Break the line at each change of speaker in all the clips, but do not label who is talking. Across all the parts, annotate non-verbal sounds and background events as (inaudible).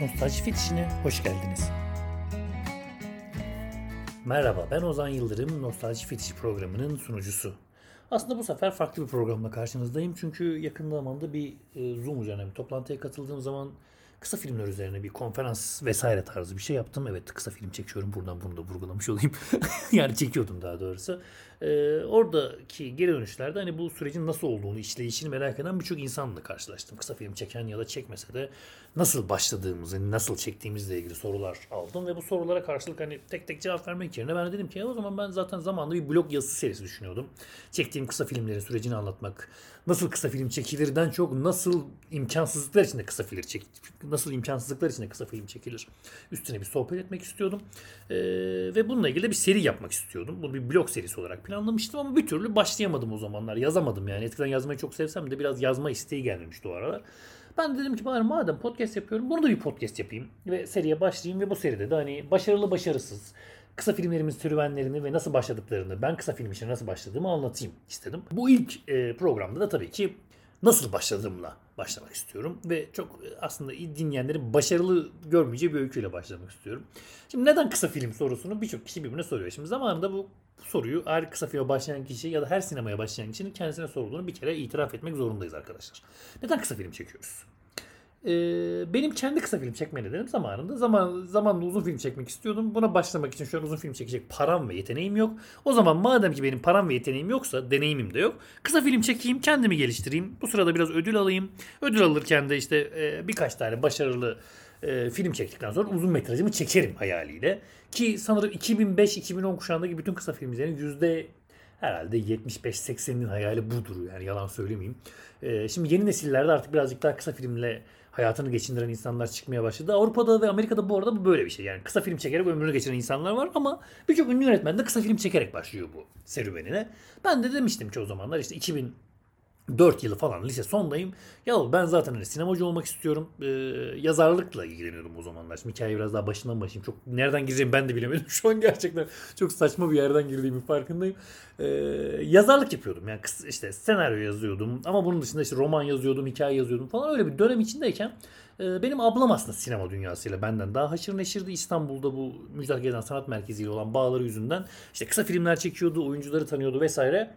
Nostalji Fetişine hoş geldiniz. Merhaba ben Ozan Yıldırım Nostalji Fetişi programının sunucusu. Aslında bu sefer farklı bir programla karşınızdayım çünkü yakın zamanda bir e, Zoom üzerine bir toplantıya katıldığım zaman kısa filmler üzerine bir konferans vesaire tarzı bir şey yaptım. Evet kısa film çekiyorum buradan bunu da vurgulamış olayım. (laughs) yani çekiyordum daha doğrusu. Ee, oradaki geri dönüşlerde hani bu sürecin nasıl olduğunu, işleyişini merak eden birçok insanla karşılaştım. Kısa film çeken ya da çekmese de nasıl başladığımızı, nasıl çektiğimizle ilgili sorular aldım ve bu sorulara karşılık hani tek tek cevap vermek yerine ben de dedim ki o zaman ben zaten zamanında bir blog yazısı serisi düşünüyordum. Çektiğim kısa filmlerin sürecini anlatmak, nasıl kısa film çekilirden çok nasıl imkansızlıklar içinde kısa film çek nasıl imkansızlıklar içinde kısa film çekilir üstüne bir sohbet etmek istiyordum. Ee, ve bununla ilgili de bir seri yapmak istiyordum. Bu bir blog serisi olarak planlamıştım ama bir türlü başlayamadım o zamanlar. Yazamadım yani. Eskiden yazmayı çok sevsem de biraz yazma isteği gelmemişti o aralar. Ben dedim ki bari madem podcast yapıyorum bunu da bir podcast yapayım ve seriye başlayayım ve bu seride de hani başarılı başarısız kısa filmlerimin serüvenlerini ve nasıl başladıklarını, ben kısa film için nasıl başladığımı anlatayım istedim. Bu ilk e, programda da tabii ki nasıl başladığımla başlamak istiyorum. Ve çok e, aslında dinleyenlerin başarılı görmeyeceği bir öyküyle başlamak istiyorum. Şimdi neden kısa film sorusunu birçok kişi birbirine soruyor. Şimdi zamanında bu, soruyu her kısa filme başlayan kişi ya da her sinemaya başlayan kişinin kendisine sorduğunu bir kere itiraf etmek zorundayız arkadaşlar. Neden kısa film çekiyoruz? Ee, benim kendi kısa film çekme nedenim zamanında. Zaman, zamanında uzun film çekmek istiyordum. Buna başlamak için şu an uzun film çekecek param ve yeteneğim yok. O zaman madem ki benim param ve yeteneğim yoksa, deneyimim de yok. Kısa film çekeyim, kendimi geliştireyim. Bu sırada biraz ödül alayım. Ödül alırken de işte e, birkaç tane başarılı e, film çektikten sonra uzun metrajımı çekerim hayaliyle. Ki sanırım 2005-2010 kuşağındaki bütün kısa filmlerin yüzde herhalde 75-80'in hayali budur yani yalan söylemeyeyim. E, şimdi yeni nesillerde artık birazcık daha kısa filmle hayatını geçindiren insanlar çıkmaya başladı. Avrupa'da ve Amerika'da bu arada bu böyle bir şey. Yani kısa film çekerek ömrünü geçiren insanlar var ama birçok ünlü yönetmen de kısa film çekerek başlıyor bu serüvenine. Ben de demiştim ki o zamanlar işte 2000 4 yılı falan lise sondayım. Ya ben zaten hani sinemacı olmak istiyorum. Ee, yazarlıkla ilgileniyorum o zamanlar. Şimdi hikaye biraz daha başından başlayayım. Çok nereden gireceğimi ben de bilemedim. (laughs) Şu an gerçekten çok saçma bir yerden girdiğimin farkındayım. Ee, yazarlık yapıyordum. Yani işte senaryo yazıyordum. Ama bunun dışında işte roman yazıyordum, hikaye yazıyordum falan. Öyle bir dönem içindeyken e, benim ablam aslında sinema dünyasıyla benden daha haşır neşirdi. İstanbul'da bu Müjdat Gezen Sanat Merkezi ile olan bağları yüzünden işte kısa filmler çekiyordu, oyuncuları tanıyordu vesaire.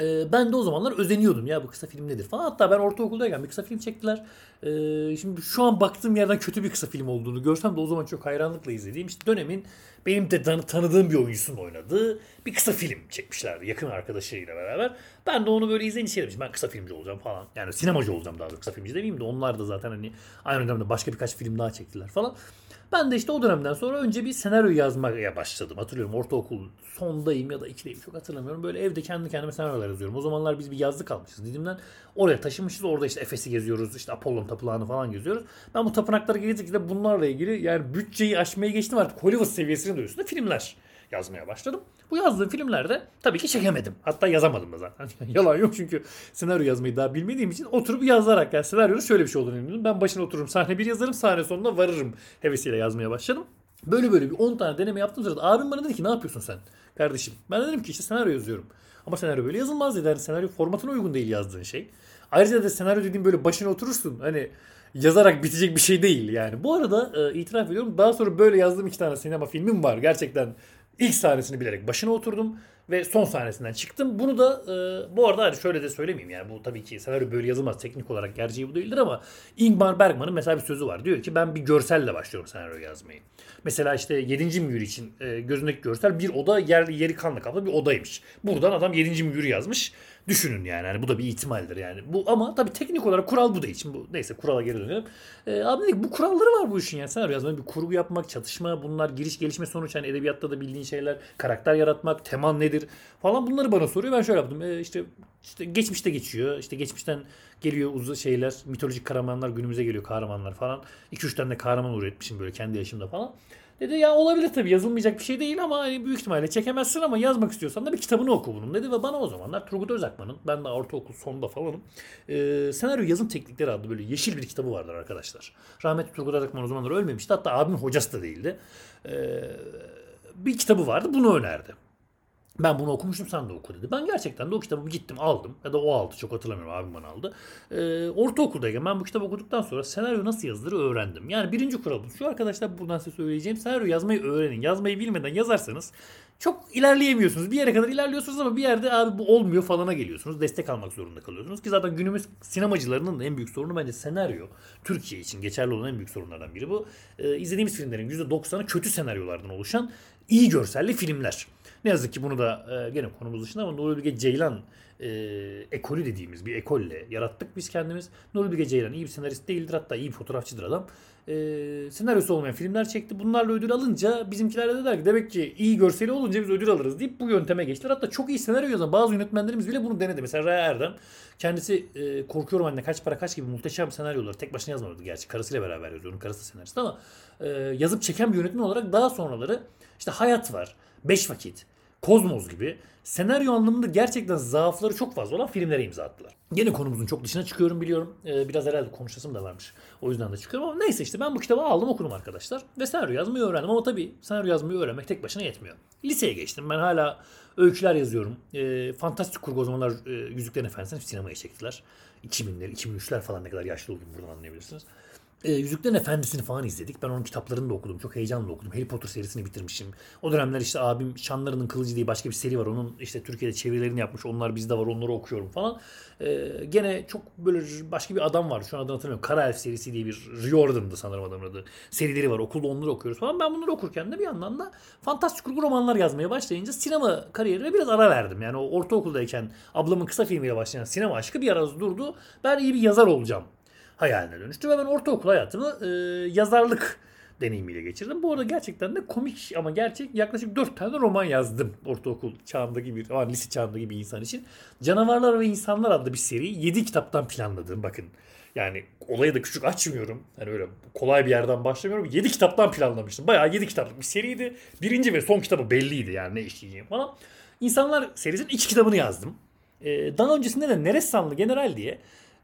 Ee, ben de o zamanlar özeniyordum ya bu kısa film nedir falan. Hatta ben ortaokuldayken bir kısa film çektiler. Ee, şimdi şu an baktığım yerden kötü bir kısa film olduğunu görsem de o zaman çok hayranlıkla izlediğim işte dönemin benim de tanıdığım bir oyuncusunun oynadığı bir kısa film çekmişlerdi yakın arkadaşıyla beraber. Ben de onu böyle izleyince şey demiştim ben kısa filmci olacağım falan. Yani sinemacı olacağım daha doğrusu kısa filmci demeyeyim de onlar da zaten hani aynı dönemde başka birkaç film daha çektiler falan. Ben de işte o dönemden sonra önce bir senaryo yazmaya başladım. Hatırlıyorum ortaokul sondayım ya da ikideyim çok hatırlamıyorum. Böyle evde kendi kendime senaryolar yazıyorum. O zamanlar biz bir yazlık almışız Didim'den. Oraya taşımışız. Orada işte Efes'i geziyoruz. işte Apollon tapınağını falan geziyoruz. Ben bu tapınaklara gezdikçe bunlarla ilgili yani bütçeyi aşmaya geçtim artık Hollywood seviyesinin de filmler yazmaya başladım. Bu yazdığım filmlerde tabii ki çekemedim. Hatta yazamadım da zaten. (laughs) Yalan yok çünkü senaryo yazmayı daha bilmediğim için oturup yazarak yani senaryonun şöyle bir şey olduğunu eminim. Ben başına otururum sahne bir yazarım sahne sonunda varırım hevesiyle yazmaya başladım. Böyle böyle bir 10 tane deneme yaptım sırada abim bana dedi ki ne yapıyorsun sen kardeşim? Ben dedim ki işte senaryo yazıyorum. Ama senaryo böyle yazılmaz dedi. Yani senaryo formatına uygun değil yazdığın şey. Ayrıca da senaryo dediğim böyle başına oturursun. Hani yazarak bitecek bir şey değil yani. Bu arada e, itiraf ediyorum daha sonra böyle yazdığım iki tane sinema filmim var. Gerçekten ilk sahnesini bilerek başına oturdum ve son sahnesinden çıktım. Bunu da e, bu arada şöyle de söylemeyeyim yani bu tabii ki senaryo böyle yazılmaz teknik olarak gerçeği bu değildir ama Ingmar Bergman'ın mesela bir sözü var. Diyor ki ben bir görselle başlıyorum senaryo yazmayı. Mesela işte 7. mühür için e, gözündeki görsel bir oda yer, yeri kanla kaplı bir odaymış. Buradan adam 7. mühürü yazmış. Düşünün yani. yani bu da bir ihtimaldir yani. Bu ama tabii teknik olarak kural bu değil. Şimdi bu neyse kurala geri dönelim. Ee, abi dedik bu kuralları var bu işin yani. Senaryo yazmanın bir kurgu yapmak, çatışma, bunlar giriş gelişme sonuç hani edebiyatta da bildiğin şeyler, karakter yaratmak, teman nedir falan bunları bana soruyor. Ben şöyle yaptım. Ee, işte işte geçmişte geçiyor. İşte geçmişten geliyor uzun şeyler, mitolojik kahramanlar günümüze geliyor kahramanlar falan. 2-3 tane de kahraman üretmişim böyle kendi yaşımda falan. Dedi ya olabilir tabii yazılmayacak bir şey değil ama hani büyük ihtimalle çekemezsin ama yazmak istiyorsan da bir kitabını oku bunun dedi ve bana o zamanlar Turgut Özakman'ın ben de ortaokul sonunda falanım e, senaryo yazım teknikleri adlı böyle yeşil bir kitabı vardır arkadaşlar. Rahmetli Turgut Özakman o zamanlar ölmemişti hatta abimin hocası da değildi. E, bir kitabı vardı bunu önerdi. Ben bunu okumuştum sen de oku dedi. Ben gerçekten de o kitabı gittim aldım. Ya da o aldı çok hatırlamıyorum abim bana aldı. Ee, ortaokuldayken ben bu kitabı okuduktan sonra senaryo nasıl yazılır öğrendim. Yani birinci kural bu. Şu arkadaşlar buradan size söyleyeceğim. Senaryo yazmayı öğrenin. Yazmayı bilmeden yazarsanız çok ilerleyemiyorsunuz. Bir yere kadar ilerliyorsunuz ama bir yerde abi bu olmuyor falana geliyorsunuz. Destek almak zorunda kalıyorsunuz. Ki zaten günümüz sinemacılarının en büyük sorunu bence senaryo. Türkiye için geçerli olan en büyük sorunlardan biri bu. Ee, izlediğimiz filmlerin %90'ı kötü senaryolardan oluşan iyi görselli filmler. Ne yazık ki bunu da e, gene konumuz dışında ama Nuri Bilge Ceylan e, ekolü dediğimiz bir ekolle yarattık biz kendimiz. Nuri Bilge Ceylan iyi bir senarist değildir hatta iyi bir fotoğrafçıdır adam. E, senaryosu olmayan filmler çekti. Bunlarla ödül alınca bizimkiler de dediler ki demek ki iyi görseli olunca biz ödül alırız deyip bu yönteme geçtiler. Hatta çok iyi senaryo yazan bazı yönetmenlerimiz bile bunu denedi. Mesela Raya Erdem kendisi e, Korkuyorum Anne Kaç Para Kaç gibi muhteşem senaryoları tek başına yazmadı gerçi. Karısıyla beraber yazıyor. Onun karısı senarist ama e, yazıp çeken bir yönetmen olarak daha sonraları işte Hayat var. Beş Vakit, Kozmos gibi senaryo anlamında gerçekten zaafları çok fazla olan filmlere imza attılar. Yine konumuzun çok dışına çıkıyorum biliyorum. Ee, biraz herhalde konuşasım da varmış. O yüzden de çıkıyorum ama neyse işte ben bu kitabı aldım okudum arkadaşlar. Ve senaryo yazmayı öğrendim ama tabii senaryo yazmayı öğrenmek tek başına yetmiyor. Liseye geçtim ben hala öyküler yazıyorum. Ee, fantastik kurgu o zamanlar e, Yüzüklerin Efendisi'ni sinemaya çektiler. 2000'ler, 2003'ler falan ne kadar yaşlı olduğumu buradan anlayabilirsiniz e, Yüzüklerin Efendisi'ni falan izledik. Ben onun kitaplarını da okudum. Çok heyecanla okudum. Harry Potter serisini bitirmişim. O dönemler işte abim Şanlarının Kılıcı diye başka bir seri var. Onun işte Türkiye'de çevirilerini yapmış. Onlar bizde var. Onları okuyorum falan. E, gene çok böyle başka bir adam var. Şu an adını hatırlamıyorum. Kara Elf serisi diye bir Riordan'dı sanırım adamın adı. Serileri var. Okulda onları okuyoruz falan. Ben bunları okurken de bir yandan da fantastik kurgu romanlar yazmaya başlayınca sinema kariyerine biraz ara verdim. Yani o ortaokuldayken ablamın kısa filmiyle başlayan sinema aşkı bir ara durdu. Ben iyi bir yazar olacağım hayaline dönüştü ve ben ortaokul hayatımı e, yazarlık (laughs) deneyimiyle geçirdim. Bu arada gerçekten de komik ama gerçek yaklaşık 4 tane roman yazdım ortaokul çağındaki bir, ama lise çağındaki bir insan için. Canavarlar ve İnsanlar adlı bir seri 7 kitaptan planladım bakın. Yani olayı da küçük açmıyorum. Yani öyle kolay bir yerden başlamıyorum. 7 kitaptan planlamıştım. Bayağı 7 kitaplık bir seriydi. Birinci ve son kitabı belliydi yani ne işleyeceğim falan. İnsanlar serisinin 2 kitabını yazdım. Ee, daha öncesinde de Neresanlı General diye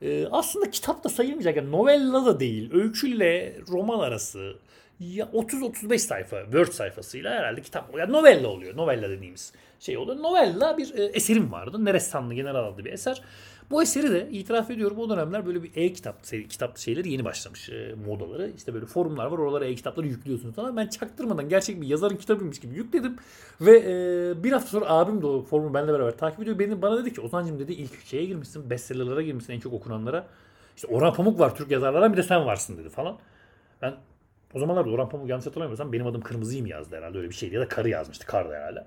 ee, aslında kitap da sayılmayacak. Yani novella da değil. Öyküyle roman arası ya 30-35 sayfa Word sayfasıyla herhalde kitap. Yani novella oluyor. Novella dediğimiz şey oluyor. Novella bir e, eserim vardı. Neresanlı General adlı bir eser. Bu eseri de itiraf ediyorum o dönemler böyle bir e-kitap kitap şeyleri yeni başlamış e, modaları. İşte böyle forumlar var oralara e-kitapları yüklüyorsunuz falan. Ben çaktırmadan gerçek bir yazarın kitabıymış gibi yükledim. Ve e, bir hafta sonra abim de o forumu benimle beraber takip ediyor. Benim bana dedi ki Ozancım dedi ilk şeye girmişsin bestsellerlara girmişsin en çok okunanlara. İşte Orhan Pamuk var Türk yazarlardan bir de sen varsın dedi falan. Ben o zamanlar Orhan Pamuk yanlış hatırlamıyorsam benim adım Kırmızıyım yazdı herhalde öyle bir şeydi ya da Karı yazmıştı. Kar herhalde.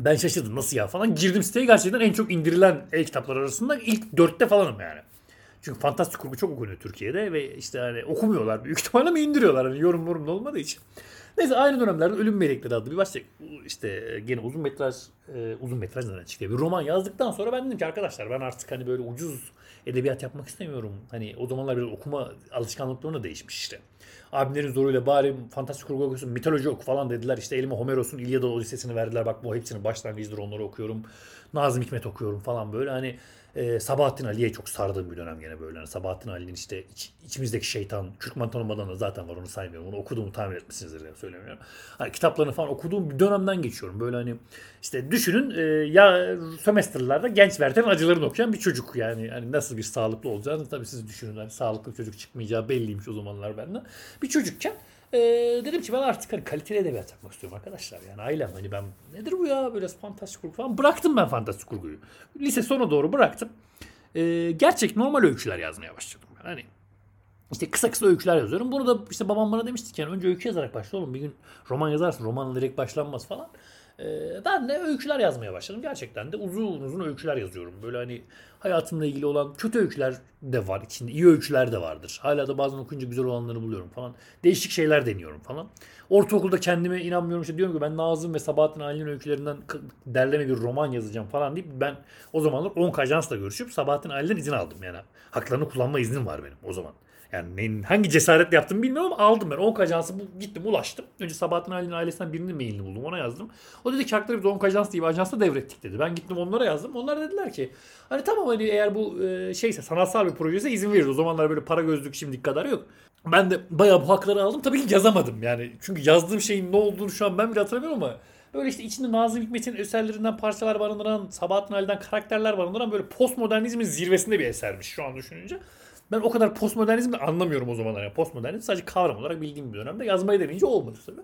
Ben şaşırdım nasıl ya falan. Girdim siteye gerçekten en çok indirilen e-kitaplar arasında ilk dörtte falanım yani. Çünkü fantastik kurgu çok okunuyor Türkiye'de ve işte hani okumuyorlar büyük (laughs) ihtimalle mi indiriyorlar hani yorum yorum da olmadığı için. Neyse aynı dönemlerde Ölüm Melekleri adlı bir başka işte gene uzun metraj e, uzun metraj nereden çıktı? Bir roman yazdıktan sonra ben dedim ki arkadaşlar ben artık hani böyle ucuz edebiyat yapmak istemiyorum. Hani o zamanlar biraz okuma alışkanlıklarım değişmiş işte. Abimlerin zoruyla bari fantastik kurgu okuyorsun, mitoloji oku falan dediler. İşte elime Homeros'un İlyada Odisesini verdiler. Bak bu hepsinin başlangıcıdır onları okuyorum. Nazım Hikmet okuyorum falan böyle. Hani e, Sabahattin Ali'ye çok sardığım bir dönem gene böyle. Yani Sabahattin Ali'nin işte iç, içimizdeki şeytan, Türkmen tanımadan da zaten var onu saymıyorum. Onu okuduğumu tahmin etmişsinizdir diye söylemiyorum. Hani kitaplarını falan okuduğum bir dönemden geçiyorum. Böyle hani işte düşünün e, ya sömestrlerde genç verten acılarını okuyan bir çocuk yani. Hani nasıl bir sağlıklı olacağını tabii siz düşünün. Hani sağlıklı çocuk çıkmayacağı belliymiş o zamanlar benden. Bir çocukken ee, dedim ki ben artık hani kaliteli edebiyat yapmak istiyorum arkadaşlar. Yani ailem hani ben nedir bu ya böyle fantastik kurgu falan. Bıraktım ben fantastik kurguyu. Lise sona doğru bıraktım. Ee, gerçek normal öyküler yazmaya başladım. Ben. Hani işte kısa kısa öyküler yazıyorum. Bunu da işte babam bana demişti ki yani önce öykü yazarak başla oğlum. Bir gün roman yazarsın. Romanla direkt başlanmaz falan. Ee, ben de öyküler yazmaya başladım. Gerçekten de uzun uzun öyküler yazıyorum. Böyle hani hayatımla ilgili olan kötü öyküler de var içinde. iyi öyküler de vardır. Hala da bazen okuyunca güzel olanları buluyorum falan. Değişik şeyler deniyorum falan. Ortaokulda kendime inanmıyorum. İşte diyorum ki ben Nazım ve Sabahattin Ali'nin öykülerinden derleme bir roman yazacağım falan deyip ben o zamanlar 10 ajansla görüşüp Sabahattin Ali'den izin aldım yani. Haklarını kullanma iznim var benim o zaman. Yani hangi cesaretle yaptım bilmiyorum ama aldım ben. Onk ajansı bu, gittim ulaştım. Önce Sabahattin Ali'nin ailesinden birinin mailini buldum. Ona yazdım. O dedi ki hakları biz Onk Ajans diye bir ajansa devrettik dedi. Ben gittim onlara yazdım. Onlar dediler ki hani tamam hani eğer bu e, şeyse sanatsal bir projeyse izin veririz. O zamanlar böyle para gözlük şimdilik kadar yok. Ben de bayağı bu hakları aldım. Tabii ki yazamadım yani. Çünkü yazdığım şeyin ne olduğunu şu an ben bile hatırlamıyorum ama Böyle işte içinde Nazım Hikmet'in eserlerinden parçalar barındıran, Sabahattin Ali'den karakterler barındıran böyle postmodernizmin zirvesinde bir esermiş şu an düşününce. Ben o kadar postmodernizmi de anlamıyorum o zamanlar. Yani postmodernizm sadece kavram olarak bildiğim bir dönemde yazmayı deneyince olmadı tabii.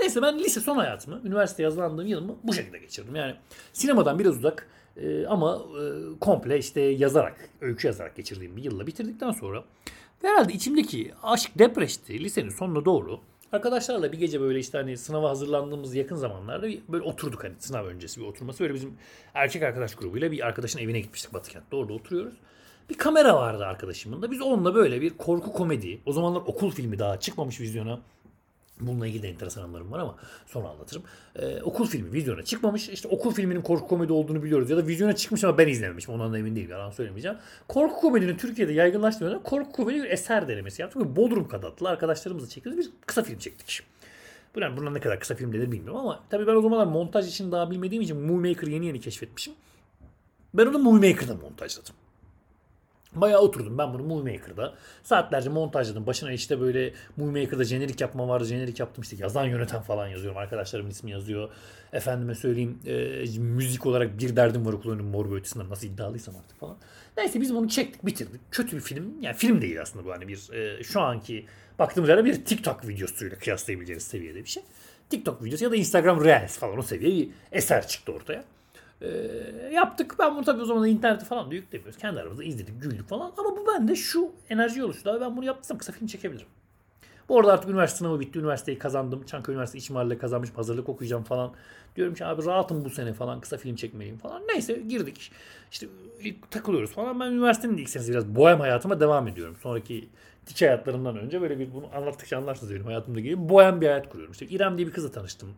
Neyse ben lise son hayatımı, üniversite yazılandığım yılımı bu şekilde geçirdim. Yani sinemadan biraz uzak e, ama e, komple işte yazarak, öykü yazarak geçirdiğim bir yılla bitirdikten sonra herhalde içimdeki aşk depreşti lisenin sonuna doğru. Arkadaşlarla bir gece böyle işte hani sınava hazırlandığımız yakın zamanlarda böyle oturduk hani sınav öncesi bir oturması. Böyle bizim erkek arkadaş grubuyla bir arkadaşın evine gitmiştik Batıkent'te. Orada oturuyoruz. Bir kamera vardı arkadaşımın da. Biz onunla böyle bir korku komedi. O zamanlar okul filmi daha çıkmamış vizyona. Bununla ilgili de enteresan anılarım var ama sonra anlatırım. Ee, okul filmi vizyona çıkmamış. İşte okul filminin korku komedi olduğunu biliyoruz. Ya da vizyona çıkmış ama ben izlememişim. Ondan da emin değilim. Yalan söylemeyeceğim. Korku komedinin Türkiye'de yaygınlaştığında korku komedi bir eser denemesi yaptık. Ve Bodrum Kadatlı arkadaşlarımızla çektiğimiz bir kısa film çektik. Bu yani bundan ne kadar kısa film denir bilmiyorum ama tabii ben o zamanlar montaj için daha bilmediğim için Movie Maker'ı yeni yeni keşfetmişim. Ben onu Movie Maker'da montajladım. Bayağı oturdum ben bunu Movie Maker'da. Saatlerce montajladım. Başına işte böyle Movie Maker'da jenerik yapma vardı. Jenerik yaptım işte yazan yöneten falan yazıyorum. Arkadaşlarımın ismi yazıyor. Efendime söyleyeyim e, müzik olarak bir derdim var okulunun mor ötesinden nasıl iddialıysam artık falan. Neyse biz bunu çektik bitirdik. Kötü bir film. Yani film değil aslında bu hani bir e, şu anki baktığımız yerde bir TikTok videosuyla kıyaslayabileceğiniz seviyede bir şey. TikTok videosu ya da Instagram Reels falan o seviye bir eser çıktı ortaya. E, yaptık. Ben bunu tabii o zaman internete falan da yüklemiyoruz. Kendi aramızda izledik, güldük falan. Ama bu bende şu enerji oluştu. Abi ben bunu yaptıysam kısa film çekebilirim. Bu arada artık üniversite sınavı bitti. Üniversiteyi kazandım. Çankaya Üniversitesi İç Mahalle kazanmış. Hazırlık okuyacağım falan. Diyorum ki abi rahatım bu sene falan. Kısa film çekmeliyim falan. Neyse girdik. İşte takılıyoruz falan. Ben üniversitenin ilk senesi biraz bohem hayatıma devam ediyorum. Sonraki dik hayatlarından önce böyle bir bunu anlattıkça anlarsınız benim hayatımda gibi bohem bir hayat kuruyorum. İşte İrem diye bir kızla tanıştım.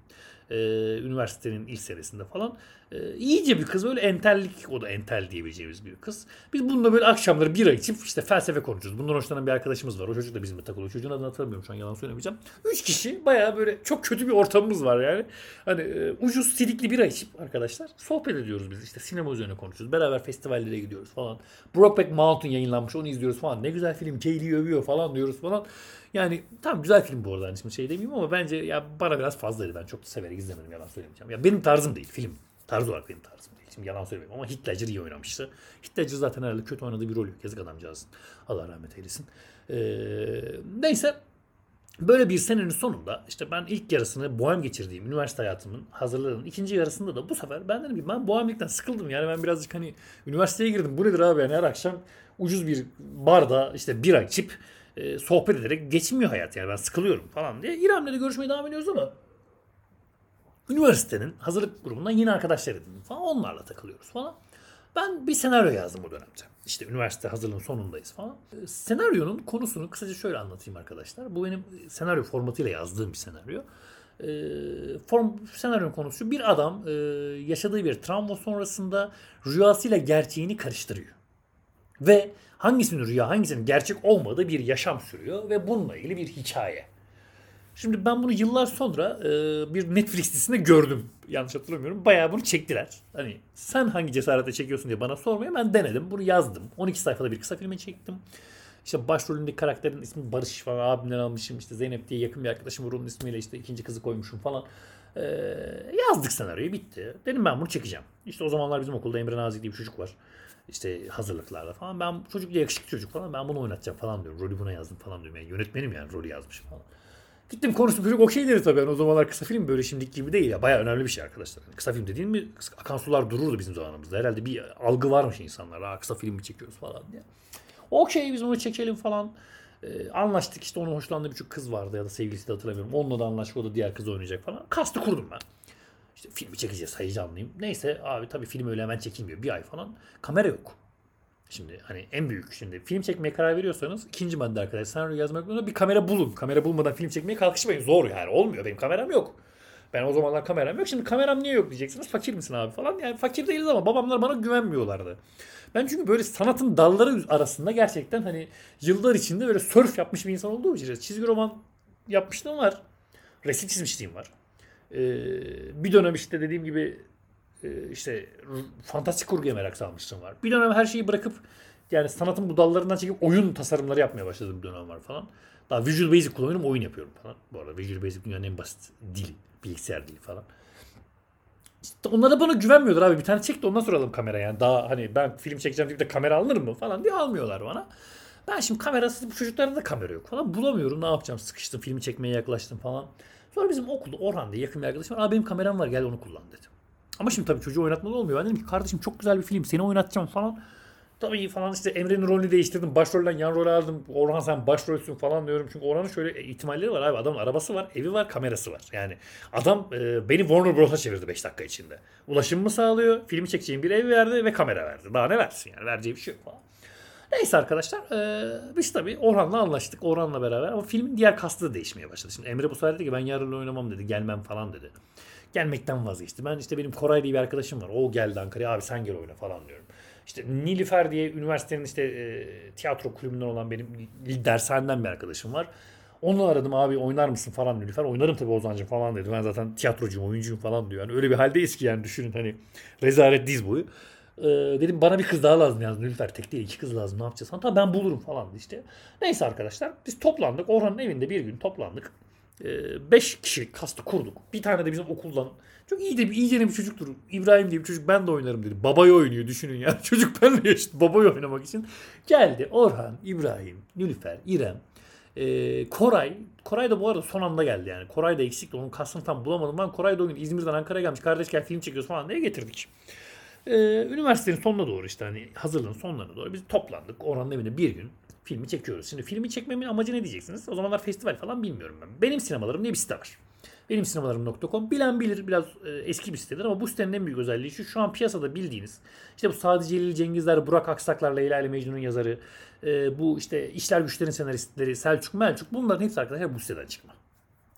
Ee, üniversitenin ilk senesinde falan. Ee, iyice bir kız böyle entellik o da entel diyebileceğimiz bir kız. Biz bununla böyle akşamları bira içip işte felsefe konuşuyoruz. Bundan hoşlanan bir arkadaşımız var. O çocuk da bizimle takılıyor. Çocuğun adını hatırlamıyorum şu an yalan söylemeyeceğim. Üç kişi bayağı böyle çok kötü bir ortamımız var yani. Hani e, ucuz sidikli bira içip arkadaşlar sohbet ediyoruz biz. İşte sinema üzerine konuşuyoruz. Beraber festivallere gidiyoruz falan. Brokeback Mountain yayınlanmış onu izliyoruz falan. Ne güzel film. Kaylee'yi övüyor falan diyoruz falan. Yani tam güzel film bu arada. Hani şimdi şey demeyeyim ama bence ya bana biraz fazlaydı. Ben çok da severek izlemedim yalan söylemeyeceğim. Ya benim tarzım değil film. Tarz olarak benim tarzım değil. Şimdi yalan söylemeyeyim ama Ledger iyi oynamıştı. Ledger zaten herhalde kötü oynadığı bir rol yok. Yazık adamcağızın. Allah rahmet eylesin. Ee, neyse Böyle bir senenin sonunda işte ben ilk yarısını bohem geçirdiğim üniversite hayatımın hazırlığının ikinci yarısında da bu sefer ben dedim ki ben bohemlikten sıkıldım. Yani ben birazcık hani üniversiteye girdim. Bu nedir abi yani her akşam ucuz bir barda işte bira içip e, sohbet ederek geçmiyor hayat yani ben sıkılıyorum falan diye. İrem'le de görüşmeye devam ediyoruz ama üniversitenin hazırlık grubundan yine arkadaşlar edindim falan onlarla takılıyoruz falan. Ben bir senaryo yazdım o dönemde. İşte üniversite hazırlığın sonundayız falan. E, senaryonun konusunu kısaca şöyle anlatayım arkadaşlar. Bu benim senaryo formatıyla yazdığım bir senaryo. E, form, senaryonun konusu bir adam e, yaşadığı bir travma sonrasında rüyasıyla gerçeğini karıştırıyor. Ve hangisinin rüya hangisinin gerçek olmadığı bir yaşam sürüyor ve bununla ilgili bir hikaye. Şimdi ben bunu yıllar sonra e, bir Netflix dizisinde gördüm. Yanlış hatırlamıyorum. Bayağı bunu çektiler. Hani sen hangi cesaretle çekiyorsun diye bana sormaya ben denedim. Bunu yazdım. 12 sayfada bir kısa filmi çektim. İşte başrolündeki karakterin ismi Barış falan abimden almışım. İşte Zeynep diye yakın bir arkadaşım onun ismiyle işte ikinci kızı koymuşum falan. Ee, yazdık senaryoyu bitti. Dedim ben bunu çekeceğim. İşte o zamanlar bizim okulda Emre Nazik diye bir çocuk var. İşte hazırlıklarda falan. Ben çocuk yakışıklı çocuk falan. Ben bunu oynatacağım falan diyorum. Rolü buna yazdım falan diyorum. Yani yönetmenim yani rolü yazmışım falan. Gittim konuştum çocuk okey dedi tabii. Yani o zamanlar kısa film böyle şimdiki gibi değil ya. Baya önemli bir şey arkadaşlar. Yani kısa film dediğin mi akan sular dururdu bizim zamanımızda. Herhalde bir algı varmış insanlar. Ha, kısa film mi çekiyoruz falan diye. Okey biz onu çekelim falan. Ee, anlaştık işte onun hoşlandığı bir kız vardı ya da sevgilisi de hatırlamıyorum. Onunla da anlaştık o da diğer kız oynayacak falan. Kastı kurdum ben. İşte filmi çekeceğiz heyecanlıyım. Neyse abi tabii film öyle hemen çekilmiyor. Bir ay falan. Kamera yok. Şimdi hani en büyük şimdi film çekmeye karar veriyorsanız ikinci madde arkadaşlar senaryo yazmak zorunda bir kamera bulun. Kamera bulmadan film çekmeye kalkışmayın. Zor yani olmuyor. Benim kameram yok. Ben o zamanlar kameram yok. Şimdi kameram niye yok diyeceksiniz. Fakir misin abi falan. Yani fakir değiliz ama babamlar bana güvenmiyorlardı. Ben çünkü böyle sanatın dalları arasında gerçekten hani yıllar içinde böyle surf yapmış bir insan olduğum için çizgi roman yapmışlığım var. Resim çizmişliğim var. Ee, bir dönem işte dediğim gibi işte fantastik kurguya merak salmışlığım var. Bir dönem her şeyi bırakıp yani sanatın bu dallarından çekip oyun tasarımları yapmaya başladığım bir dönem var falan. Daha Visual Basic kullanıyorum oyun yapıyorum falan. Bu arada Visual Basic dünyanın en basit dili. Bilgisayar dili falan. İşte onlar da bana güvenmiyorlar abi. Bir tane çek de ondan sonra alalım kamera yani. Daha hani ben film çekeceğim deyip de kamera alınır mı falan diye almıyorlar bana. Ben şimdi kamerasız bu çocukların da kamera yok falan. Bulamıyorum ne yapacağım sıkıştım filmi çekmeye yaklaştım falan. Sonra bizim okulda Orhan diye yakın bir arkadaşım var. Abi benim kameram var gel onu kullan dedi. Ama şimdi tabii çocuğu oynatmalı olmuyor. Ben dedim ki kardeşim çok güzel bir film seni oynatacağım falan. Tabii falan işte Emre'nin rolünü değiştirdim. Başrolden yan rol aldım. Orhan sen başrolsün falan diyorum. Çünkü Orhan'ın şöyle ihtimalleri var abi. Adamın arabası var, evi var, kamerası var. Yani adam e, beni Warner Bros'a çevirdi 5 dakika içinde. Ulaşımımı sağlıyor. Filmi çekeceğim bir ev verdi ve kamera verdi. Daha ne versin yani. Vereceği bir şey yok falan. Neyse arkadaşlar e, biz tabii Orhan'la anlaştık. Orhan'la beraber ama filmin diğer kastı da değişmeye başladı. Şimdi Emre bu sefer dedi ki ben yarın oynamam dedi. Gelmem falan dedi. Gelmekten vazgeçti. Ben işte benim Koray diye bir arkadaşım var. O geldi Ankara'ya abi sen gel oyna falan diyorum. İşte Nilüfer diye üniversitenin işte e, tiyatro kulübünden olan benim dershaneden bir arkadaşım var. Onu aradım abi oynar mısın falan Nilüfer. Oynarım tabii Ozan'cığım falan dedi. Ben zaten tiyatrocuyum, oyuncuyum falan diyor. Yani öyle bir haldeyiz ki yani düşünün hani rezalet diz boyu. Ee, dedim bana bir kız daha lazım yani Nilüfer tek değil iki kız lazım ne yapacağız? Tamam ben bulurum falan işte. Neyse arkadaşlar biz toplandık. Orhan'ın evinde bir gün toplandık. 5 ee, kişilik kastı kurduk. Bir tane de bizim okuldan çok iyi de bir iyice bir çocuktur. İbrahim diye bir çocuk ben de oynarım dedi. Babayı oynuyor düşünün ya. (laughs) Çocuk benle yaşıt babayı oynamak için. Geldi Orhan, İbrahim, Nülüfer, İrem, e, Koray. Koray da bu arada son anda geldi yani. Koray da eksikti. Onun kastını tam bulamadım. Ben Koray da o gün İzmir'den Ankara'ya gelmiş. Kardeş gel film çekiyoruz falan diye getirdik. Ee, üniversitenin sonuna doğru işte hani hazırlığın sonlarına doğru biz toplandık. Orhan'ın evinde bir gün filmi çekiyoruz. Şimdi filmi çekmemin amacı ne diyeceksiniz? O zamanlar festival falan bilmiyorum ben. Benim sinemalarım diye bir site var. Benim sinemalarım.com bilen bilir biraz e, eski bir sitedir ama bu sitenin en büyük özelliği şu şu an piyasada bildiğiniz işte bu Sadi Celil Cengizler, Burak Aksaklar, Leyla ile Mecnun'un yazarı e, bu işte işler güçlerin senaristleri Selçuk Melçuk bunların hepsi arkadaşlar bu siteden çıkma.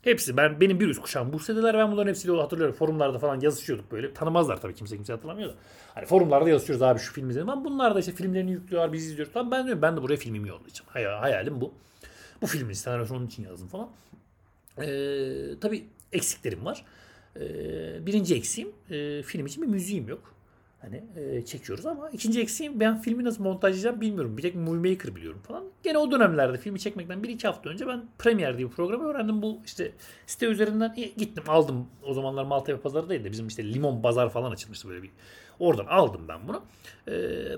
Hepsi ben benim bir üst kuşağım Bursa'dalar. Ben bunların hepsiyle hatırlıyorum. Forumlarda falan yazışıyorduk böyle. Tanımazlar tabii kimse kimse hatırlamıyor da. Hani forumlarda yazışıyoruz abi şu filmi izledim. Ben bunlar da işte filmlerini yüklüyorlar biz izliyoruz. Tamam ben diyorum ben de buraya filmimi yollayacağım. Hayal, hayalim bu. Bu filmin senaryosunu onun için yazdım falan. Ee, tabii eksiklerim var. Ee, birinci eksiğim e, film için bir müziğim yok. Hani e, çekiyoruz ama ikinci eksiğim ben filmi nasıl montajlayacağım bilmiyorum. Bir tek Movie Maker biliyorum falan. Gene o dönemlerde filmi çekmekten bir iki hafta önce ben Premiere diye bir programı öğrendim. Bu işte site üzerinden gittim aldım. O zamanlar Maltepe pazarı değil de bizim işte Limon Bazar falan açılmıştı böyle bir. Oradan aldım ben bunu. E,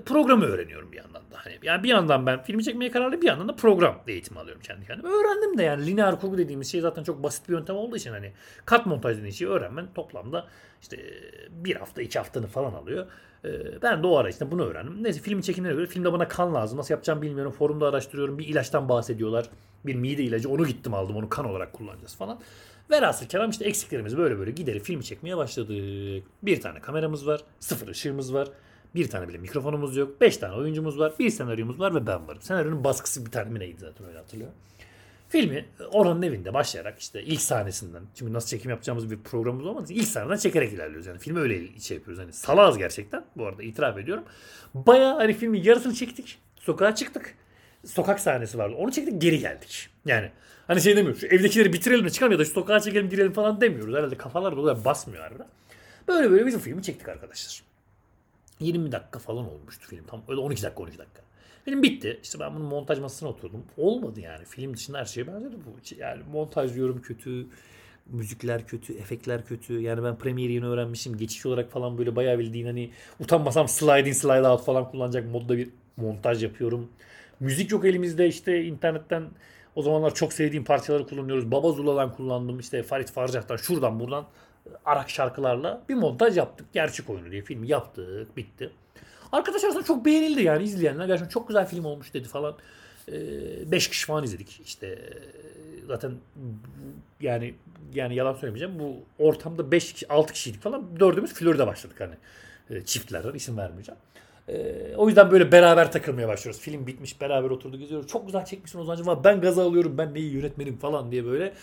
programı öğreniyorum bir yandan da. Hani yani bir yandan ben filmi çekmeye kararlı bir yandan da program eğitimi alıyorum kendi kendime. Öğrendim de yani lineer kurgu dediğimiz şey zaten çok basit bir yöntem olduğu için hani kat montaj dediğin şeyi öğrenmen toplamda işte bir hafta iki haftanı falan alıyor. Ee, ben de o ara işte bunu öğrendim. Neyse filmin çekimine göre filmde bana kan lazım. Nasıl yapacağım bilmiyorum. Forumda araştırıyorum. Bir ilaçtan bahsediyorlar. Bir mide ilacı. Onu gittim aldım. Onu kan olarak kullanacağız falan. Velhasıl kelam işte eksiklerimiz böyle böyle giderek filmi çekmeye başladık. Bir tane kameramız var. Sıfır ışığımız var. Bir tane bile mikrofonumuz yok. Beş tane oyuncumuz var. Bir senaryomuz var ve ben varım. Senaryonun baskısı bir tane mi neydi zaten öyle hatırlıyorum. Filmi Orhan'ın evinde başlayarak işte ilk sahnesinden çünkü nasıl çekim yapacağımız bir programımız olmadığı için ilk sahneden çekerek ilerliyoruz. Yani filmi öyle şey yapıyoruz. Hani salağız gerçekten. Bu arada itiraf ediyorum. Baya hani filmin yarısını çektik. Sokağa çıktık. Sokak sahnesi vardı. Onu çektik geri geldik. Yani hani şey demiyoruz. Evdekileri bitirelim de çıkalım ya da şu sokağa çekelim girelim falan demiyoruz. Herhalde kafalar da basmıyor arada. Böyle böyle bizim filmi çektik arkadaşlar. 20 dakika falan olmuştu film. Tam öyle 12 dakika 12 dakika. Film bitti. İşte ben bunun montaj masasına oturdum. Olmadı yani. Film dışında her şeye benzedi bu. Yani montaj diyorum kötü. Müzikler kötü, efektler kötü. Yani ben Premiere yeni öğrenmişim. Geçiş olarak falan böyle bayağı bildiğin hani utanmasam slide in slide out falan kullanacak modda bir montaj yapıyorum. Müzik yok elimizde işte internetten o zamanlar çok sevdiğim parçaları kullanıyoruz. Baba Zula'dan kullandım işte Farid Farcah'tan şuradan buradan arak şarkılarla bir montaj yaptık. Gerçek oyunu diye film yaptık bitti. Arkadaşlar arasında çok beğenildi yani izleyenler. Gerçekten çok güzel film olmuş dedi falan. 5 ee, kişi falan izledik. İşte zaten yani yani yalan söylemeyeceğim. Bu ortamda 5 kişi 6 kişiydik falan. Dördümüz Florida başladık hani. E, çiftlerden isim vermeyeceğim. E, o yüzden böyle beraber takılmaya başlıyoruz. Film bitmiş beraber oturduk izliyoruz. Çok güzel çekmişsin Ozan'cığım ama ben gaza alıyorum. Ben neyi yönetmenim falan diye böyle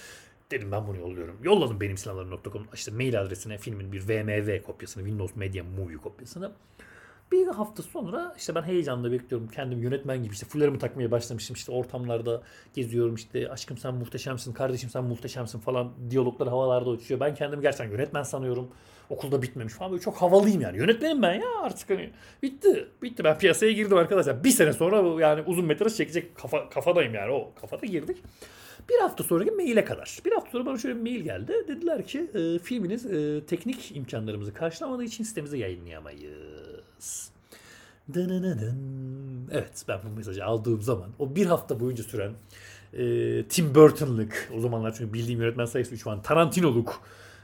dedim ben bunu yolluyorum. Yolladım benim sinemalarım.com işte mail adresine filmin bir VMV kopyasını, Windows Media Movie kopyasını. Bir hafta sonra işte ben heyecanla bekliyorum. Kendim yönetmen gibi işte fullerimi takmaya başlamışım. işte ortamlarda geziyorum işte aşkım sen muhteşemsin, kardeşim sen muhteşemsin falan diyaloglar havalarda uçuyor. Ben kendimi gerçekten yönetmen sanıyorum. Okulda bitmemiş falan böyle çok havalıyım yani. Yönetmenim ben ya artık hani bitti. Bitti ben piyasaya girdim arkadaşlar. Bir sene sonra yani uzun metraj çekecek kafa, kafadayım yani o kafada girdik. Bir hafta sonraki maile kadar. Bir hafta sonra bana şöyle bir mail geldi. Dediler ki e, filminiz e, teknik imkanlarımızı karşılamadığı için sitemize yayınlayamayız. Evet ben bu mesajı aldığım zaman o bir hafta boyunca süren e, Tim Burton'lık o zamanlar çünkü bildiğim yönetmen sayısı 3 falan Tarantino'luk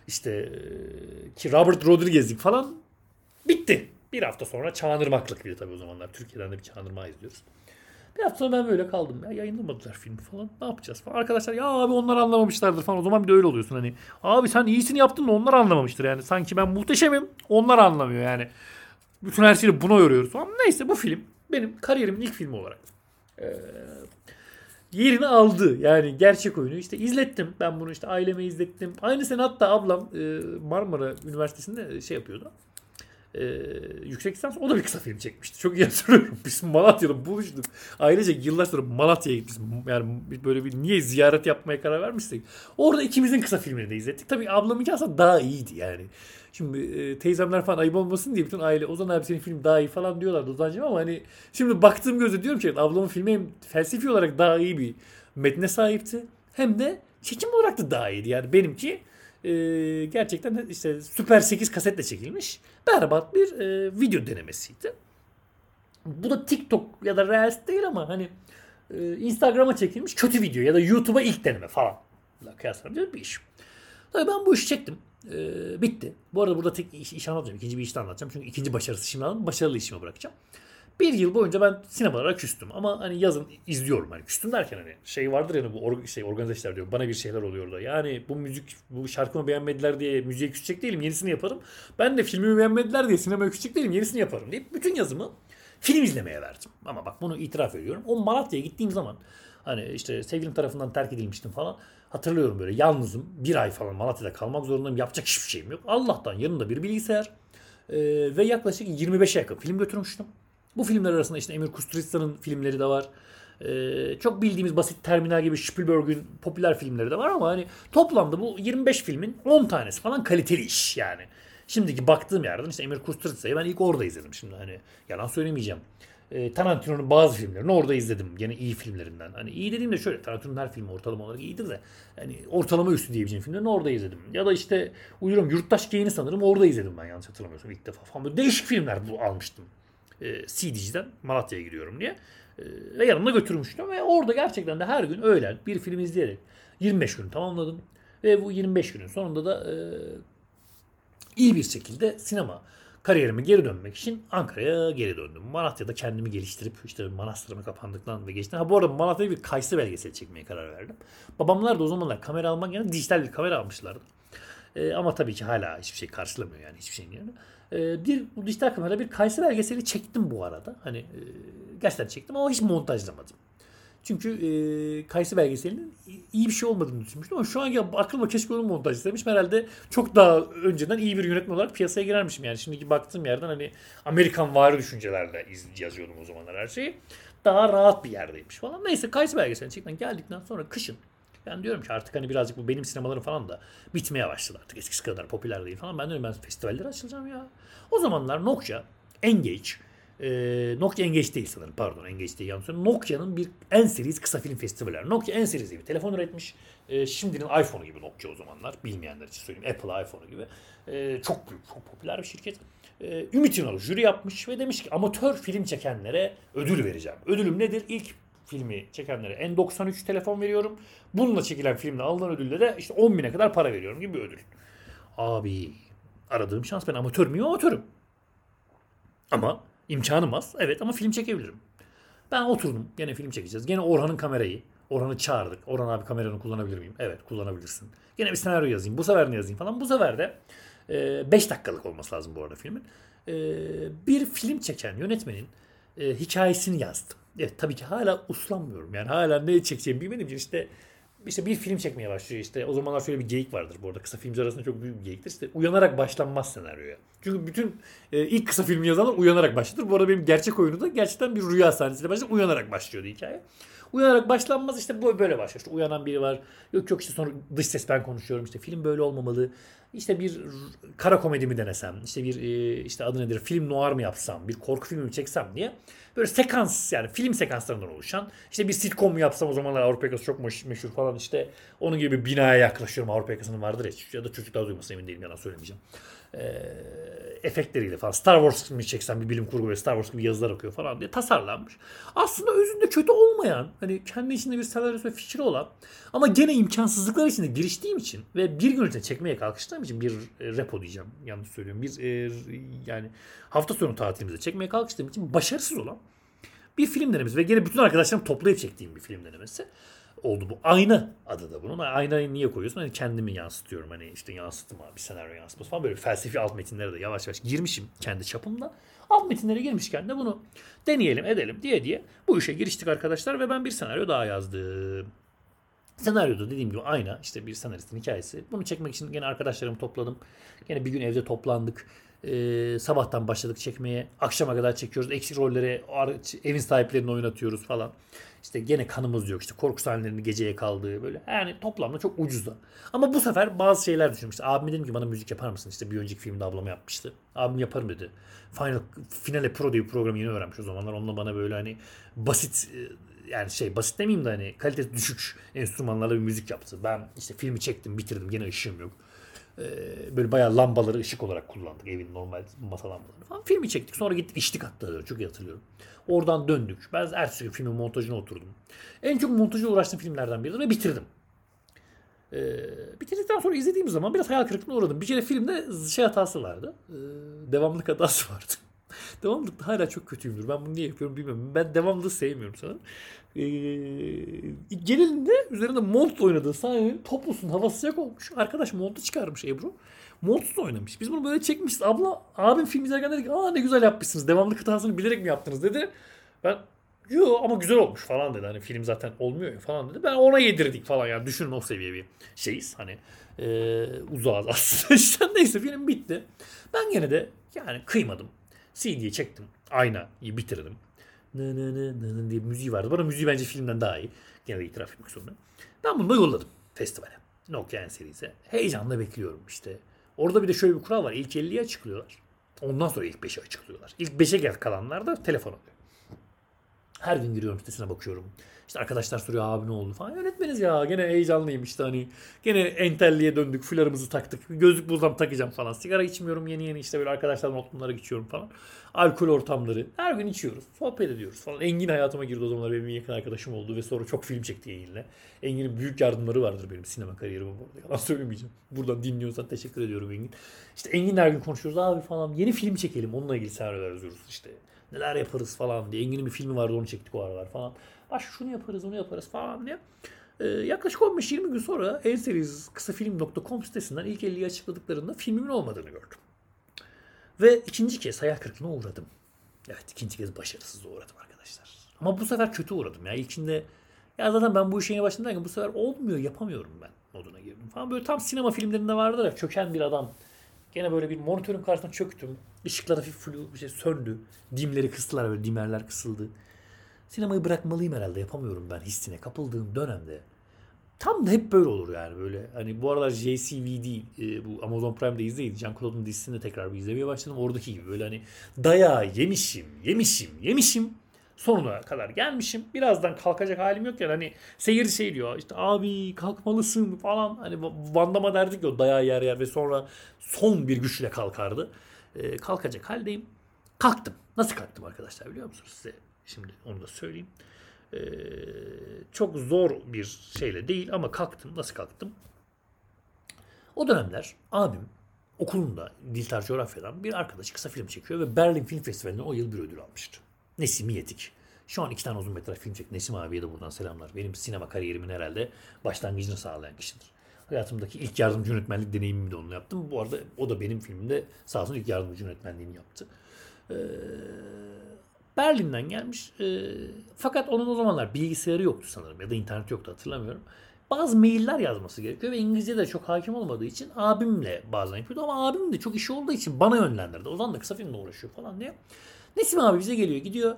işte e, ki Robert Rodriguez'lik falan bitti. Bir hafta sonra Çağınırmak'lık bir tabii o zamanlar. Türkiye'den de bir Çağınırmak izliyoruz. Bir hafta sonra ben böyle kaldım. Ya yayınlamadılar filmi falan. Ne yapacağız falan. Arkadaşlar ya abi onlar anlamamışlardır falan. O zaman bir de öyle oluyorsun hani. Abi sen iyisini yaptın da onlar anlamamıştır yani. Sanki ben muhteşemim. Onlar anlamıyor yani. Bütün her şeyi buna yoruyoruz. Ama neyse bu film benim kariyerimin ilk filmi olarak. Ee, yerini aldı. Yani gerçek oyunu. işte izlettim. Ben bunu işte aileme izlettim. Aynı sene hatta ablam e, Marmara Üniversitesi'nde şey yapıyordu e, yüksek lisans o da bir kısa film çekmişti. Çok iyi hatırlıyorum. (laughs) Biz Malatya'da buluştuk. Ailece yıllar sonra Malatya'ya gitmişiz. Yani böyle bir niye ziyaret yapmaya karar vermiştik. Orada ikimizin kısa filmini de izlettik. Tabii ablamınki aslında daha iyiydi yani. Şimdi e, teyzemler falan ayıp olmasın diye bütün aile Ozan abi senin film daha iyi falan diyorlardı Ozan'cığım ama hani şimdi baktığım gözle diyorum ki ablamın filmi hem felsefi olarak daha iyi bir metne sahipti hem de çekim olarak da daha iyiydi. Yani benimki e, gerçekten işte Super 8 kasetle çekilmiş berbat bir e, video denemesiydi. Bu da TikTok ya da Reels değil ama hani e, Instagram'a çekilmiş kötü video ya da YouTube'a ilk deneme falan. Kıyaslanabilir bir iş. Tabii ben bu işi çektim. E, bitti. Bu arada burada tek iş, iş anlatmayacağım. İkinci bir işte anlatacağım. Çünkü ikinci başarısı şimdi aldım. Başarılı işime bırakacağım. Bir yıl boyunca ben sinemalara küstüm ama hani yazın izliyorum hani küstüm derken hani şey vardır yani bu or şey organize diyor bana bir şeyler oluyor da yani bu müzik bu şarkımı beğenmediler diye müziğe küsecek değilim yenisini yaparım ben de filmimi beğenmediler diye sinemaya küsecek değilim yenisini yaparım deyip bütün yazımı film izlemeye verdim ama bak bunu itiraf ediyorum o Malatya'ya gittiğim zaman hani işte sevgilim tarafından terk edilmiştim falan hatırlıyorum böyle yalnızım bir ay falan Malatya'da kalmak zorundayım yapacak hiçbir şeyim yok Allah'tan yanımda bir bilgisayar ee, ve yaklaşık 25'e yakın film götürmüştüm. Bu filmler arasında işte EmirKusturica'nın filmleri de var. Ee, çok bildiğimiz basit Terminal gibi Spielberg'ün popüler filmleri de var ama hani toplamda bu 25 filmin 10 tanesi falan kaliteli iş yani. Şimdiki baktığım yerden işte Emir Kusturica'yı ben ilk orada izledim şimdi hani yalan söylemeyeceğim. Ee, Tarantino'nun bazı filmlerini orada izledim. Yine iyi filmlerinden. Hani iyi dediğimde şöyle Tarantino'nun her filmi ortalama olarak iyidir de hani ortalama üstü diyebileceğim filmlerini orada izledim. Ya da işte uyuyorum Yurttaş Geyini sanırım orada izledim ben yanlış hatırlamıyorsam ilk defa falan. Böyle değişik filmler bu almıştım e, CD'ciden Malatya'ya gidiyorum diye. E, ve yanımda götürmüştüm ve orada gerçekten de her gün öğlen bir film izleyerek 25 gün tamamladım. Ve bu 25 günün sonunda da e, iyi bir şekilde sinema kariyerime geri dönmek için Ankara'ya geri döndüm. Malatya'da kendimi geliştirip işte manastırımı kapandıktan ve geçtim. Ha bu arada Malatya'da bir kayısı belgeseli çekmeye karar verdim. Babamlar da o zamanlar kamera almak yerine dijital bir kamera almışlardı. E, ama tabii ki hala hiçbir şey karşılamıyor yani hiçbir şeyin yerine. E, bir bu dijital kamera bir kayısı belgeseli çektim bu arada. Hani e, gerçekten çektim ama hiç montajlamadım. Çünkü e, kayısı belgeselinin iyi bir şey olmadığını düşünmüştüm ama şu an ya aklıma keşke onu montajlasaymışım. Herhalde çok daha önceden iyi bir yönetmen olarak piyasaya girermişim. Yani şimdiki baktığım yerden hani Amerikan vari düşüncelerle yazıyordum o zamanlar her şeyi. Daha rahat bir yerdeymiş falan. Neyse kayısı belgeselini çekten geldikten sonra kışın ben diyorum ki artık hani birazcık bu benim sinemalarım falan da bitmeye başladı artık. Eskisi kadar popüler değil falan. Ben diyorum ben festivallere açılacağım ya. O zamanlar Nokia, Engage, e, Nokia Engage değil sanırım pardon Engage değil yanlış Nokia'nın bir en series kısa film festivali. Nokia en series bir telefon üretmiş. E, şimdinin iPhone'u gibi Nokia o zamanlar. Bilmeyenler için söyleyeyim. Apple iPhone'u gibi. E, çok büyük, çok popüler bir şirket. E, Ümit Ünal jüri yapmış ve demiş ki amatör film çekenlere ödül vereceğim. Ödülüm nedir? İlk filmi çekenlere N93 telefon veriyorum. Bununla çekilen filmle alınan ödülle de işte 10 bine kadar para veriyorum gibi bir ödül. Abi aradığım şans ben amatör müyüm? Amatörüm. Ama imkanım az. Evet ama film çekebilirim. Ben oturdum. Gene film çekeceğiz. Gene Orhan'ın kamerayı. Orhan'ı çağırdık. Orhan abi kameranı kullanabilir miyim? Evet kullanabilirsin. Gene bir senaryo yazayım. Bu sefer ne yazayım falan. Bu sefer de 5 e, dakikalık olması lazım bu arada filmin. E, bir film çeken yönetmenin e, hikayesini yazdım. Evet tabii ki hala uslanmıyorum. Yani hala ne çekeceğimi bilmediğim için işte işte bir film çekmeye başlıyor işte. O zamanlar şöyle bir geyik vardır bu arada. Kısa filmci arasında çok büyük bir geyiktir. İşte uyanarak başlanmaz senaryoya. Çünkü bütün e, ilk kısa filmi yazanlar uyanarak başlatır. Bu arada benim gerçek oyunu da gerçekten bir rüya sahnesiyle başlar. Uyanarak başlıyordu hikaye. Uyanarak başlanmaz işte bu böyle başlıyor. İşte uyanan biri var. Yok yok işte sonra dış ses ben konuşuyorum. İşte film böyle olmamalı. İşte bir kara komedi mi denesem, işte bir e, işte adı nedir film noir mı yapsam, bir korku filmi mi çeksem diye böyle sekans yani film sekanslarından oluşan işte bir sitcom mu yapsam o zamanlar Avrupa yakası çok meşhur falan işte onun gibi binaya yaklaşıyorum Avrupa yakasının vardır ya ya da çocuklar duymasın emin değilim yalan söylemeyeceğim. Ee, efektleriyle falan Star Wars mi çeksem bir bilim kurgu ve Star Wars gibi yazılar okuyor falan diye tasarlanmış. Aslında özünde kötü olmayan hani kendi içinde bir senaryosu ve fikri olan ama gene imkansızlıklar içinde giriştiğim için ve bir gün önce çekmeye kalkıştığım için bir e, repo diyeceğim yanlış söylüyorum. Bir e, yani hafta sonu tatilimizde çekmeye kalkıştığım için başarısız olan bir film denemesi ve gene bütün arkadaşlarım toplayıp çektiğim bir film denemesi oldu bu. Ayna adı da bunun. Aynayı niye koyuyorsun? Hani kendimi yansıtıyorum. Hani işte yansıtma, bir senaryo yansıtması falan böyle felsefi alt metinlere de yavaş yavaş girmişim kendi çapımda. Alt metinlere girmişken de bunu deneyelim edelim diye diye bu işe giriştik arkadaşlar ve ben bir senaryo daha yazdım. Senaryoda dediğim gibi ayna işte bir senaristin hikayesi. Bunu çekmek için gene arkadaşlarımı topladım. Gene bir gün evde toplandık. Ee, sabahtan başladık çekmeye. Akşama kadar çekiyoruz. Eksik rolleri evin sahiplerini oynatıyoruz falan. İşte gene kanımız yok. İşte korku sahnelerinin geceye kaldığı böyle. Yani toplamda çok ucuzda. Ama bu sefer bazı şeyler düşünmüş. Abim dedim ki bana müzik yapar mısın? İşte bir önceki filmde ablama yapmıştı. Abim yaparım dedi. Final, Finale Pro diye bir programı yeni öğrenmiş o zamanlar. Onunla bana böyle hani basit e, yani şey basit demeyeyim de hani kalitesi düşük enstrümanlarla bir müzik yaptı. Ben işte filmi çektim bitirdim gene ışığım yok. Ee, böyle bayağı lambaları ışık olarak kullandık evin normal masa lambaları falan. Filmi çektik sonra gittik içtik hatta çok iyi hatırlıyorum. Oradan döndük. Ben ertesi gün filmin montajına oturdum. En çok montajla uğraştığım filmlerden biridir ve bitirdim. Ee, bitirdikten sonra izlediğim zaman biraz hayal kırıklığına uğradım. Bir kere filmde şey hatası vardı. Ee, devamlık hatası (laughs) vardı. (laughs) devamlılıkta hala çok kötüyümdür. Ben bunu niye yapıyorum bilmiyorum. Ben devamlılığı sevmiyorum sana. Ee, gelinde üzerinde mont oynadığı sahnenin toplusun havası sıcak olmuş. Arkadaş montu çıkarmış Ebru. Montsuz oynamış. Biz bunu böyle çekmişiz. Abla abim film izlerken dedik aa ne güzel yapmışsınız. Devamlı hatasını bilerek mi yaptınız dedi. Ben yo ama güzel olmuş falan dedi. Hani film zaten olmuyor ya falan dedi. Ben ona yedirdik falan yani düşünün o seviye bir şeyiz. Hani e, uzağız aslında. (laughs) işte neyse film bitti. Ben gene de yani kıymadım. CD'ye çektim. Aynayı bitirdim. Nı nı nı nı nı diye müziği vardı. Bana müziği bence filmden daha iyi. Gene de itiraf etmek zorunda. Ben bunu da yolladım festivale. Nokia serisi. Heyecanla bekliyorum işte. Orada bir de şöyle bir kural var. İlk 50'ye açıklıyorlar. Ondan sonra ilk 5'e açıklıyorlar. İlk 5'e gel kalanlar da telefon alıyor. Her gün giriyorum sitesine bakıyorum. İşte arkadaşlar soruyor abi ne oldu falan. Yönetmeniz ya gene heyecanlıyım işte hani. Gene entelliye döndük. Fularımızı taktık. Gözlük buzdan takacağım falan. Sigara içmiyorum yeni yeni işte böyle arkadaşlarla oturumlara geçiyorum falan. Alkol ortamları. Her gün içiyoruz. Sohbet ediyoruz falan. Engin hayatıma girdi o zamanlar benim yakın arkadaşım oldu ve sonra çok film çekti Engin'le. Engin'in büyük yardımları vardır benim sinema kariyerime bu arada. Yalan söylemeyeceğim. Buradan dinliyorsan teşekkür ediyorum Engin. İşte Engin her gün konuşuyoruz abi falan. Yeni film çekelim. Onunla ilgili senaryolar yazıyoruz işte. Neler yaparız falan diye. Engin'in bir filmi vardı onu çektik o aralar falan. Baş şunu yaparız onu yaparız falan diye. Ee, yaklaşık 15-20 gün sonra Enseries kısafilm.com sitesinden ilk 50'yi açıkladıklarında filmimin olmadığını gördüm. Ve ikinci kez hayal kırıklığına uğradım. Evet ikinci kez başarısız uğradım arkadaşlar. Ama bu sefer kötü uğradım ya. İlkinde ya zaten ben bu yeni başladığımda bu sefer olmuyor yapamıyorum ben moduna girdim falan. Böyle tam sinema filmlerinde vardır ya çöken bir adam. Gene böyle bir monitörün karşısına çöktüm. Işıklar hafif flu bir şey söndü. Dimleri kıstılar böyle dimerler kısıldı. Sinemayı bırakmalıyım herhalde yapamıyorum ben hissine kapıldığım dönemde. Tam da hep böyle olur yani böyle. Hani bu aralar JCVD e, bu Amazon Prime'de izleyin. Jean-Claude'un dizisini de tekrar bir izlemeye başladım. Oradaki gibi böyle hani dayağı yemişim, yemişim, yemişim. Sonuna kadar gelmişim. Birazdan kalkacak halim yok yani hani seyirci şey diyor işte abi kalkmalısın falan. Hani Vandama derdik ya dayağı yer yer ve sonra son bir güçle kalkardı. E, kalkacak haldeyim. Kalktım. Nasıl kalktım arkadaşlar biliyor musunuz size? Şimdi onu da söyleyeyim. Ee, çok zor bir şeyle değil ama kalktım. Nasıl kalktım? O dönemler abim okulunda dil tarih coğrafyadan bir arkadaşı kısa film çekiyor ve Berlin Film Festivali'nde o yıl bir ödül almıştı. Nesim Yetik. Şu an iki tane uzun metraj film çekti. Nesim abiye de buradan selamlar. Benim sinema kariyerimin herhalde başlangıcını sağlayan kişidir. Hayatımdaki ilk yardımcı yönetmenlik deneyimimi de onunla yaptım. Bu arada o da benim filmimde sağ olsun ilk yardımcı yönetmenliğini yaptı. Ee, Berlin'den gelmiş. E, fakat onun o zamanlar bilgisayarı yoktu sanırım ya da internet yoktu hatırlamıyorum. Bazı mailler yazması gerekiyor ve İngilizce de çok hakim olmadığı için abimle bazen yapıyordu ama abim de çok işi olduğu için bana yönlendirdi. O zaman da kısa filmle uğraşıyor falan diye. Nesim abi bize geliyor gidiyor.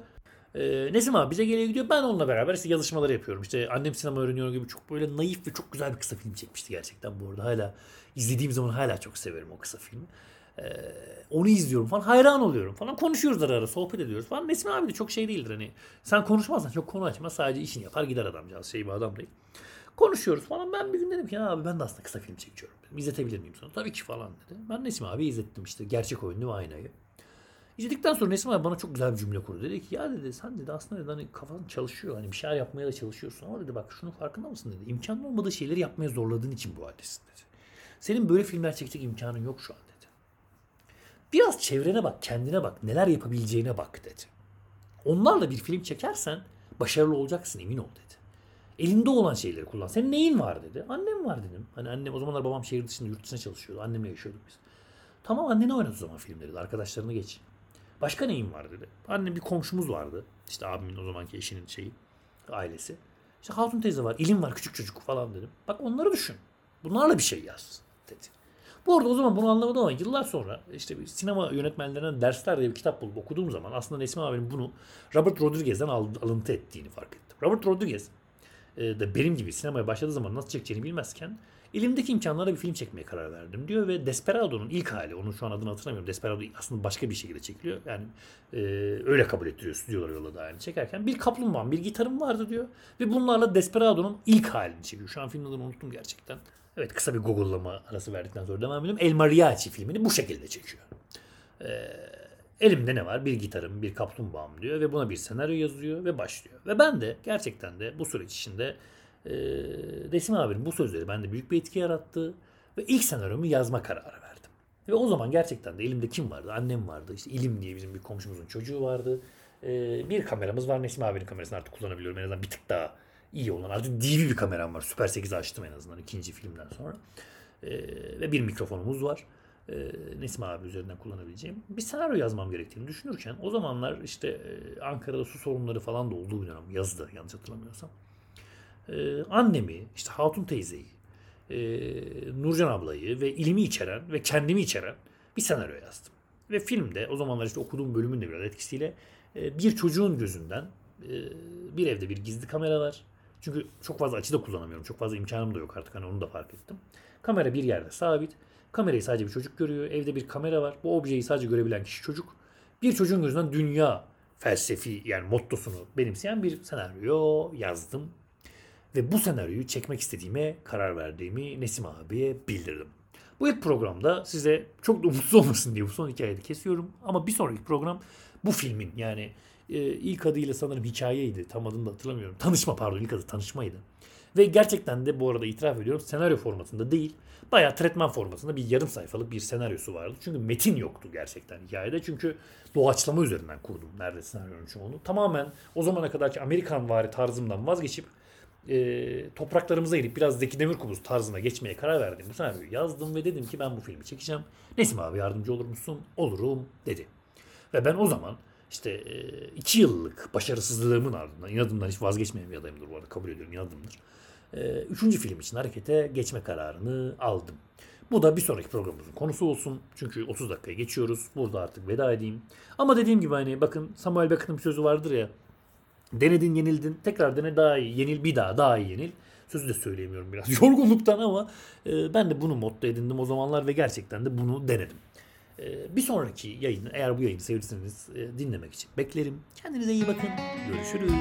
Ee, Nesim abi bize geliyor gidiyor. Ben onunla beraber işte yazışmaları yapıyorum. İşte annem sinema öğreniyor gibi çok böyle naif ve çok güzel bir kısa film çekmişti gerçekten bu arada. Hala izlediğim zaman hala çok severim o kısa filmi. Ee, onu izliyorum falan hayran oluyorum falan. Konuşuyoruz ara ara sohbet ediyoruz falan. Nesim abi de çok şey değildir hani. Sen konuşmazsan çok konu açmaz. Sadece işini yapar gider adamcağız. Şey bir adam değil. Konuşuyoruz falan. Ben bir gün dedim ki abi ben de aslında kısa film çekiyorum. Dedim. İzletebilir miyim sana? Tabii ki falan dedi. Ben Nesim abi izlettim işte. Gerçek oyunlu ve aynayı. İzledikten sonra Nesim abi bana çok güzel bir cümle kurdu. Dedi ki ya dedi sen dedi aslında dedi hani kafan çalışıyor. Hani bir şeyler yapmaya da çalışıyorsun. Ama dedi bak şunun farkında mısın dedi. İmkanın olmadığı şeyleri yapmaya zorladığın için bu haldesin dedi. Senin böyle filmler çekecek imkanın yok şu an dedi. Biraz çevrene bak, kendine bak, neler yapabileceğine bak dedi. Onlarla bir film çekersen başarılı olacaksın emin ol dedi. Elinde olan şeyleri kullan. Senin neyin var dedi. Annem var dedim. Hani annem o zamanlar babam şehir dışında yurt dışında çalışıyordu. Annemle yaşıyorduk biz. Tamam annene oynat o zaman filmleri. Arkadaşlarını geç. Başka neyin var dedi. Annem bir komşumuz vardı. İşte abimin o zamanki eşinin şeyi, ailesi. İşte Hatun teyze var, ilim var, küçük çocuk falan dedim. Bak onları düşün. Bunlarla bir şey yaz dedi. Bu arada o zaman bunu anlamadım ama yıllar sonra işte bir sinema yönetmenlerinden dersler diye bir kitap bulup okuduğum zaman aslında Nesim abinin bunu Robert Rodriguez'den alıntı ettiğini fark ettim. Robert Rodriguez e, de benim gibi sinemaya başladığı zaman nasıl çekeceğini bilmezken elimdeki imkanlarla bir film çekmeye karar verdim diyor ve Desperado'nun ilk hali, onun şu an adını hatırlamıyorum. Desperado aslında başka bir şekilde çekiliyor. Yani e, öyle kabul ettiriyor stüdyolar yolladı yani çekerken. Bir kaplumbağam, bir gitarım vardı diyor ve bunlarla Desperado'nun ilk halini çekiyor. Şu an filmin adını unuttum gerçekten. Evet kısa bir google'lama arası verdikten sonra devam edelim. El Mariachi filmini bu şekilde çekiyor. Ee, elimde ne var? Bir gitarım, bir kaplumbağam diyor ve buna bir senaryo yazıyor ve başlıyor. Ve ben de gerçekten de bu süreç içinde e, Desim abinin bu sözleri bende büyük bir etki yarattı ve ilk senaryomu yazma kararı verdim. Ve o zaman gerçekten de elimde kim vardı? Annem vardı. İşte İlim diye bizim bir komşumuzun çocuğu vardı. Ee, bir kameramız var. Nesim abinin kamerasını artık kullanabiliyorum. En azından bir tık daha iyi olan. Artık DV bir kameram var. Super 8 açtım en azından ikinci filmden sonra. Ee, ve bir mikrofonumuz var. Ee, Nesim abi üzerinden kullanabileceğim. Bir senaryo yazmam gerektiğini düşünürken o zamanlar işte e, Ankara'da su sorunları falan da olduğu bir dönem. Yazdı yanlış hatırlamıyorsam. Ee, annemi, işte Hatun teyzeyi, e, Nurcan ablayı ve ilmi içeren ve kendimi içeren bir senaryo yazdım. Ve filmde o zamanlar işte okuduğum bölümün de biraz etkisiyle e, bir çocuğun gözünden e, bir evde bir gizli kamera var. Çünkü çok fazla açı da kullanamıyorum. Çok fazla imkanım da yok artık. Hani onu da fark ettim. Kamera bir yerde sabit. Kamerayı sadece bir çocuk görüyor. Evde bir kamera var. Bu objeyi sadece görebilen kişi çocuk. Bir çocuğun gözünden dünya felsefi yani mottosunu benimseyen bir senaryo yazdım. Ve bu senaryoyu çekmek istediğime karar verdiğimi Nesim abiye bildirdim. Bu ilk programda size çok da umutsuz olmasın diye bu son hikayede kesiyorum. Ama bir sonraki program bu filmin yani e, ilk adıyla sanırım hikayeydi. Tam adını da hatırlamıyorum. Tanışma pardon ilk adı tanışmaydı. Ve gerçekten de bu arada itiraf ediyorum senaryo formatında değil. Bayağı tretman formatında bir yarım sayfalık bir senaryosu vardı. Çünkü metin yoktu gerçekten hikayede. Çünkü doğaçlama üzerinden kurdum neredeyse senaryonun çoğunu. Tamamen o zamana kadarki Amerikan vari tarzımdan vazgeçip e, topraklarımıza inip biraz Zeki Demirkubuz tarzına geçmeye karar verdim. Bu senaryoyu yazdım ve dedim ki ben bu filmi çekeceğim. Nesim abi yardımcı olur musun? Olurum dedi. Ve ben o zaman işte e, iki yıllık başarısızlığımın ardından inadımdan hiç vazgeçmeyen bir adayımdır bu arada kabul ediyorum inadımdır. E, üçüncü film için harekete geçme kararını aldım. Bu da bir sonraki programımızın konusu olsun. Çünkü 30 dakikaya geçiyoruz. Burada artık veda edeyim. Ama dediğim gibi hani bakın Samuel Becket'ın bir sözü vardır ya. Denedin yenildin. Tekrar dene daha iyi. Yenil bir daha daha iyi yenil. Sözü de söyleyemiyorum biraz (laughs) yorgunluktan ama e, ben de bunu motto edindim o zamanlar ve gerçekten de bunu denedim. E, bir sonraki yayını eğer bu yayını sevirseniz e, dinlemek için beklerim. Kendinize iyi bakın. Görüşürüz.